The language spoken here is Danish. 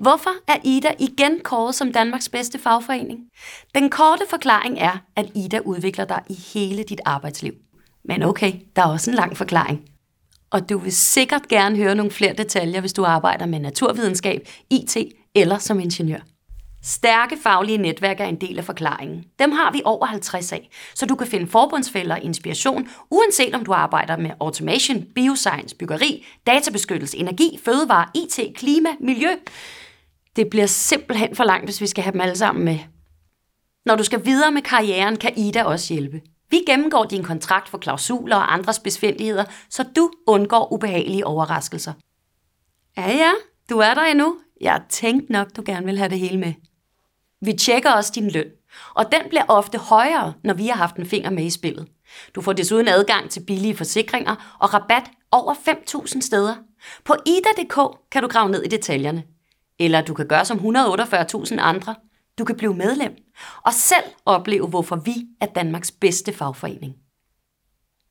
Hvorfor er Ida igen kåret som Danmarks bedste fagforening? Den korte forklaring er, at Ida udvikler dig i hele dit arbejdsliv. Men okay, der er også en lang forklaring. Og du vil sikkert gerne høre nogle flere detaljer, hvis du arbejder med naturvidenskab, IT eller som ingeniør. Stærke faglige netværk er en del af forklaringen. Dem har vi over 50 af, så du kan finde forbundsfælder og inspiration, uanset om du arbejder med automation, bioscience, byggeri, databeskyttelse, energi, fødevare, IT, klima, miljø. Det bliver simpelthen for langt, hvis vi skal have dem alle sammen med. Når du skal videre med karrieren, kan Ida også hjælpe. Vi gennemgår din kontrakt for klausuler og andre besvindeligheder, så du undgår ubehagelige overraskelser. Ja, ja, du er der endnu. Jeg tænkte nok, du gerne vil have det hele med. Vi tjekker også din løn, og den bliver ofte højere, når vi har haft en finger med i spillet. Du får desuden adgang til billige forsikringer og rabat over 5.000 steder. På ida.dk kan du grave ned i detaljerne. Eller du kan gøre som 148.000 andre. Du kan blive medlem og selv opleve, hvorfor vi er Danmarks bedste fagforening.